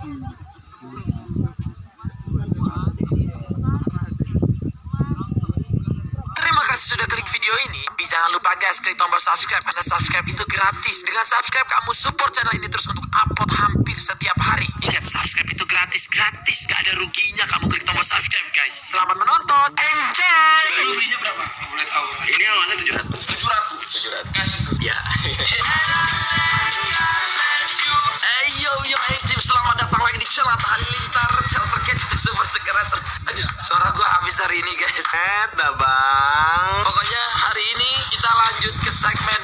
Terima kasih sudah klik video ini. Tapi jangan lupa guys klik tombol subscribe karena subscribe itu gratis. Dengan subscribe kamu support channel ini terus untuk upload hampir setiap hari. Ingat subscribe itu gratis, gratis gak ada ruginya kamu klik tombol subscribe guys. Selamat menonton, enjoy. Ruginya berapa? Boleh tahu? Ini awalnya tujuh ratus. Tujuh ratus. Tujuh ratus. Kasih tuh. Ya. Ayo yo, yo, selamat datang di channel Halilintar channel terkejut super kreator. Aduh, suara gua habis hari ini guys. Eh, bang. Pokoknya hari ini kita lanjut ke segmen.